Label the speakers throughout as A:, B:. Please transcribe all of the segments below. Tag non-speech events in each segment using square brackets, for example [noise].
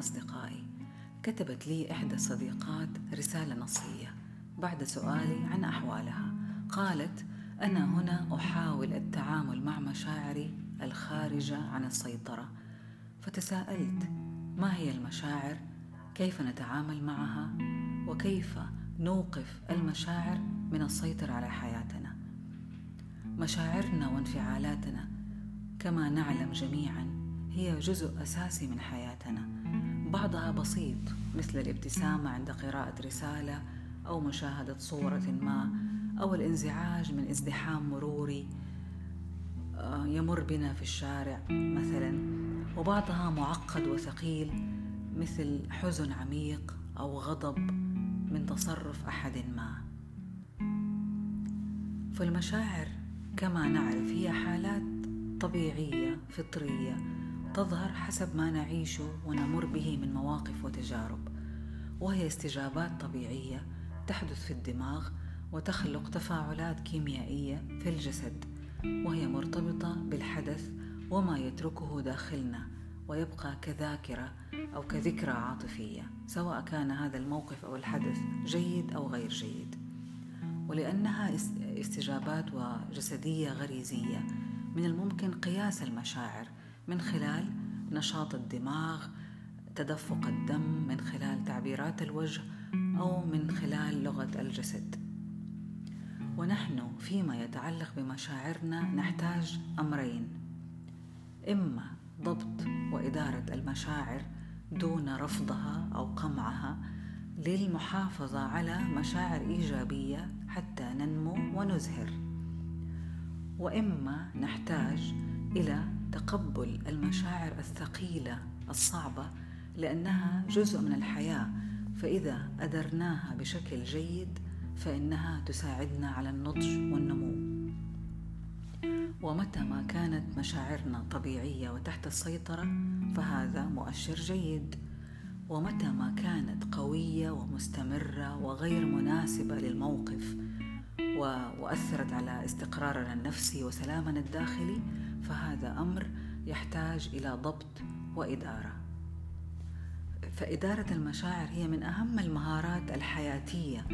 A: أصدقائي. كتبت لي إحدى الصديقات رسالة نصية بعد سؤالي عن أحوالها. قالت أنا هنا أحاول التعامل مع مشاعري الخارجة عن السيطرة. فتساءلت ما هي المشاعر؟ كيف نتعامل معها؟ وكيف نوقف المشاعر من السيطرة على حياتنا؟ مشاعرنا وانفعالاتنا كما نعلم جميعا هي جزء أساسي من حياتنا. بعضها بسيط مثل الابتسامة عند قراءة رسالة أو مشاهدة صورة ما أو الانزعاج من ازدحام مروري آه، يمر بنا في الشارع مثلا. وبعضها معقد وثقيل مثل حزن عميق أو غضب من تصرف أحد ما. فالمشاعر كما نعرف هي حالات طبيعية فطرية تظهر حسب ما نعيشه ونمر به من مواقف وتجارب. وهي استجابات طبيعية تحدث في الدماغ وتخلق تفاعلات كيميائية في الجسد. وهي مرتبطة بالحدث وما يتركه داخلنا ويبقى كذاكرة أو كذكرى عاطفية سواء كان هذا الموقف أو الحدث جيد أو غير جيد. ولأنها استجابات وجسدية غريزية من الممكن قياس المشاعر من خلال نشاط الدماغ تدفق الدم من خلال تعبيرات الوجه أو من خلال لغة الجسد. ونحن فيما يتعلق بمشاعرنا نحتاج أمرين. إما ضبط وإدارة المشاعر دون رفضها أو قمعها للمحافظة على مشاعر إيجابية حتى ننمو ونزهر. وإما نحتاج إلى تقبل المشاعر الثقيلة الصعبة لأنها جزء من الحياة فإذا أدرناها بشكل جيد فإنها تساعدنا على النضج والنمو. ومتى ما كانت مشاعرنا طبيعية وتحت السيطرة فهذا مؤشر جيد. ومتى ما كانت قوية ومستمرة وغير مناسبة للموقف وأثرت على استقرارنا النفسي وسلامنا الداخلي فهذا أمر يحتاج إلى ضبط وإدارة. فإدارة المشاعر هي من أهم المهارات الحياتية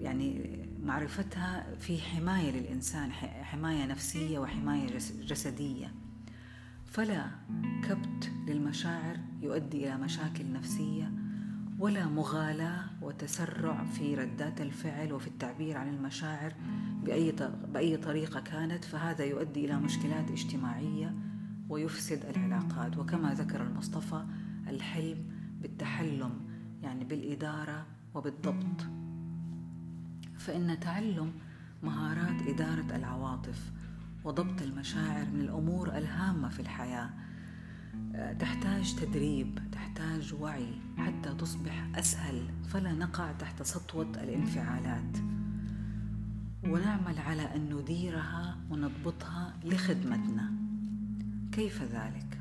A: يعني معرفتها في حماية للإنسان حماية نفسية وحماية جسدية. فلا كبت للمشاعر يؤدي إلى مشاكل نفسية ولا مغالاة وتسرع في ردات الفعل وفي التعبير عن المشاعر بأي, بأي طريقة كانت فهذا يؤدي إلى مشكلات اجتماعية ويفسد العلاقات. وكما ذكر المصطفى الحلم بالتحلم يعني بالإدارة وبالضبط. فإن تعلم مهارات إدارة العواطف وضبط المشاعر من الأمور الهامة في الحياة تحتاج تدريب تحتاج وعي حتى تصبح أسهل. فلا نقع تحت سطوة الانفعالات. ونعمل على أن نديرها ونضبطها لخدمتنا. كيف ذلك؟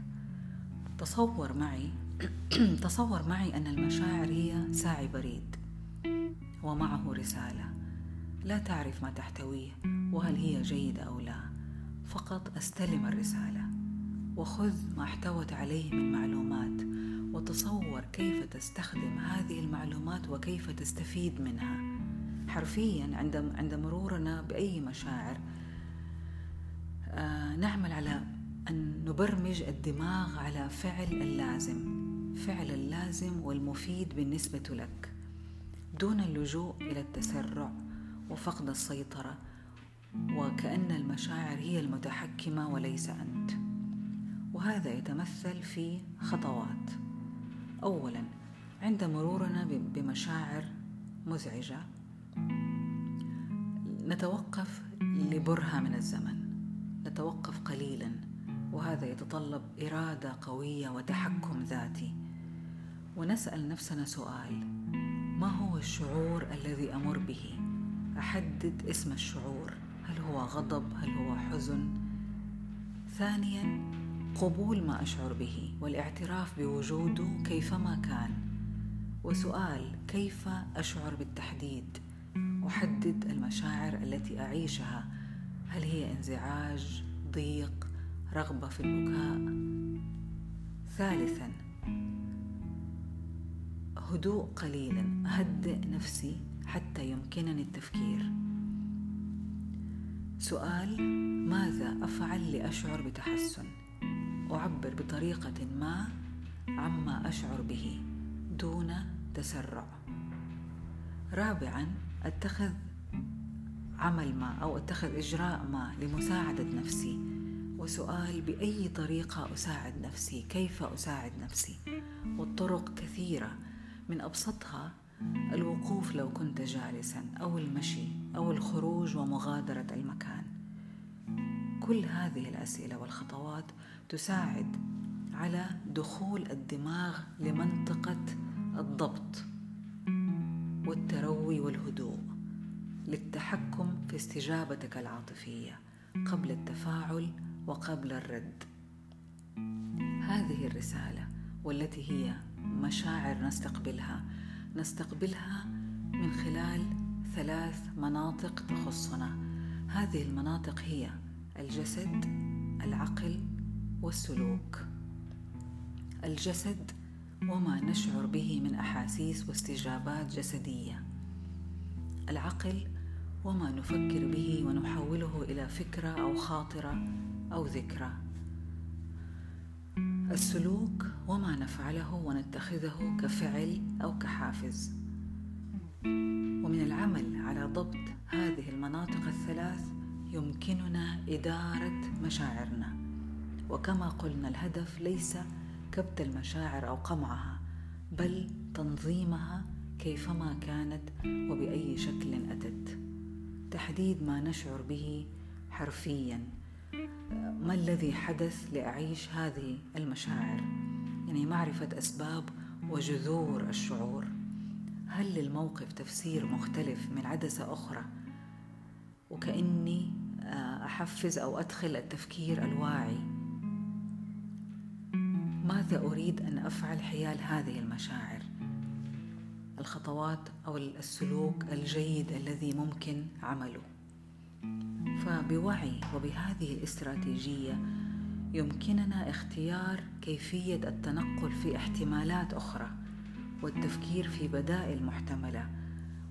A: تصور معي [clears throat] تصور معي أن المشاعر هي ساعي بريد ومعه رسالة. لا تعرف ما تحتويه وهل هي جيدة أو لا. فقط أستلم الرسالة. وخذ ما احتوت عليه من معلومات وتصور كيف تستخدم هذه المعلومات وكيف تستفيد منها. حرفيا عند مرورنا بأي مشاعر آه نعمل على أن نبرمج الدماغ على فعل اللازم فعل اللازم والمفيد بالنسبة لك. دون اللجوء إلى التسرع وفقد السيطرة وكأن المشاعر هي المتحكمة وليس أنت. وهذا يتمثل في خطوات. اولا عند مرورنا بمشاعر مزعجة نتوقف لبرهة من الزمن. نتوقف قليلا وهذا يتطلب إرادة قوية وتحكم ذاتي. ونسأل نفسنا سؤال ما هو الشعور الذي أمر به؟ أحدد اسم الشعور هل هو غضب هل هو حزن؟ ثانيا قبول ما أشعر به والاعتراف بوجوده كيفما كان. وسؤال كيف أشعر بالتحديد؟ أحدد المشاعر التي أعيشها. هل هي انزعاج ضيق رغبة في البكاء؟ ثالثا هدوء قليلا أهدئ نفسي حتى يمكنني التفكير. سؤال ماذا أفعل لأشعر بتحسن؟ أعبر بطريقة ما عما أشعر به دون تسرع. رابعا أتخذ عمل ما أو أتخذ إجراء ما لمساعدة نفسي. وسؤال بأي طريقة أساعد نفسي؟ كيف أساعد نفسي؟ والطرق كثيرة. من أبسطها الوقوف لو كنت جالسا أو المشي أو الخروج ومغادرة المكان. كل هذه الأسئلة والخطوات تساعد على دخول الدماغ لمنطقة الضبط والتروي والهدوء للتحكم في استجابتك العاطفية قبل التفاعل وقبل الرد. هذه الرسالة والتي هي مشاعر نستقبلها نستقبلها من خلال ثلاث مناطق تخصنا. هذه المناطق هي الجسد العقل والسلوك. الجسد وما نشعر به من أحاسيس واستجابات جسدية. العقل وما نفكر به ونحوله إلى فكرة أو خاطرة أو ذكرى. السلوك وما نفعله ونتخذه كفعل أو كحافز. ومن العمل على ضبط هذه المناطق الثلاث يمكننا إدارة مشاعرنا. وكما قلنا الهدف ليس كبت المشاعر أو قمعها بل تنظيمها كيفما كانت وبأي شكل أتت. تحديد ما نشعر به حرفيا. ما الذي حدث لأعيش هذه المشاعر؟ يعني معرفة أسباب وجذور الشعور. هل للموقف تفسير مختلف من عدسة أخرى؟ وكأني آه، أحفز أو أدخل التفكير الواعي. ماذا أريد أن أفعل حيال هذه المشاعر؟ الخطوات أو السلوك الجيد الذي ممكن عمله. فبوعي وبهذه الاستراتيجية يمكننا اختيار كيفية التنقل في احتمالات أخرى والتفكير في بدائل محتملة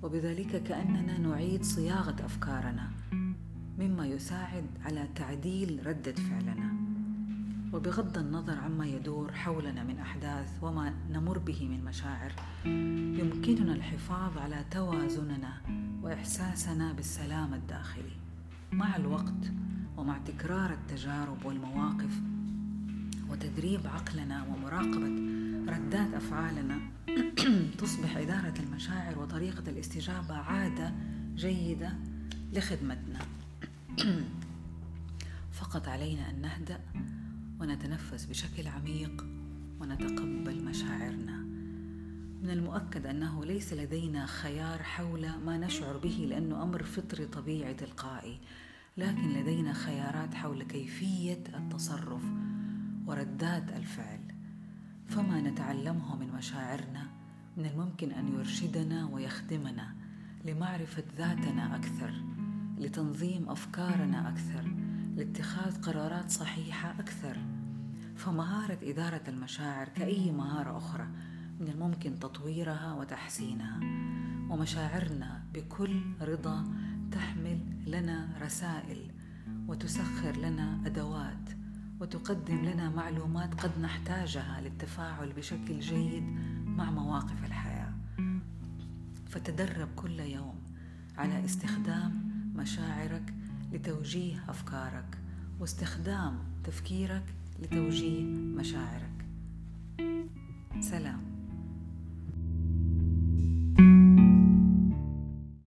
A: وبذلك كأننا نعيد صياغة أفكارنا. مما يساعد على تعديل ردة فعلنا. وبغض النظر عما يدور حولنا من أحداث وما نمر به من مشاعر يمكننا الحفاظ على توازننا وإحساسنا بالسلام الداخلي. مع الوقت ومع تكرار التجارب والمواقف وتدريب عقلنا ومراقبة ردات أفعالنا [clears throat] تصبح إدارة المشاعر وطريقة الاستجابة عادة جيدة لخدمتنا. [clears throat] فقط علينا أن نهدأ ونتنفس بشكل عميق ونتقبل مشاعرنا. من المؤكد أنه ليس لدينا خيار حول ما نشعر به لأنه أمر فطري طبيعي تلقائي لكن لدينا خيارات حول كيفية التصرف وردات الفعل. فما نتعلمه من مشاعرنا من الممكن أن يرشدنا ويخدمنا لمعرفة ذاتنا أكثر. لتنظيم أفكارنا أكثر لاتخاذ قرارات صحيحة أكثر. فمهارة إدارة المشاعر كأي مهارة أخرى من الممكن تطويرها وتحسينها. ومشاعرنا بكل رضا تحمل لنا رسائل وتسخر لنا أدوات وتقدم لنا معلومات قد نحتاجها للتفاعل بشكل جيد مع مواقف الحياة. فتدرب كل يوم على استخدام مشاعرك لتوجيه أفكارك واستخدام تفكيرك لتوجيه مشاعرك. سلام.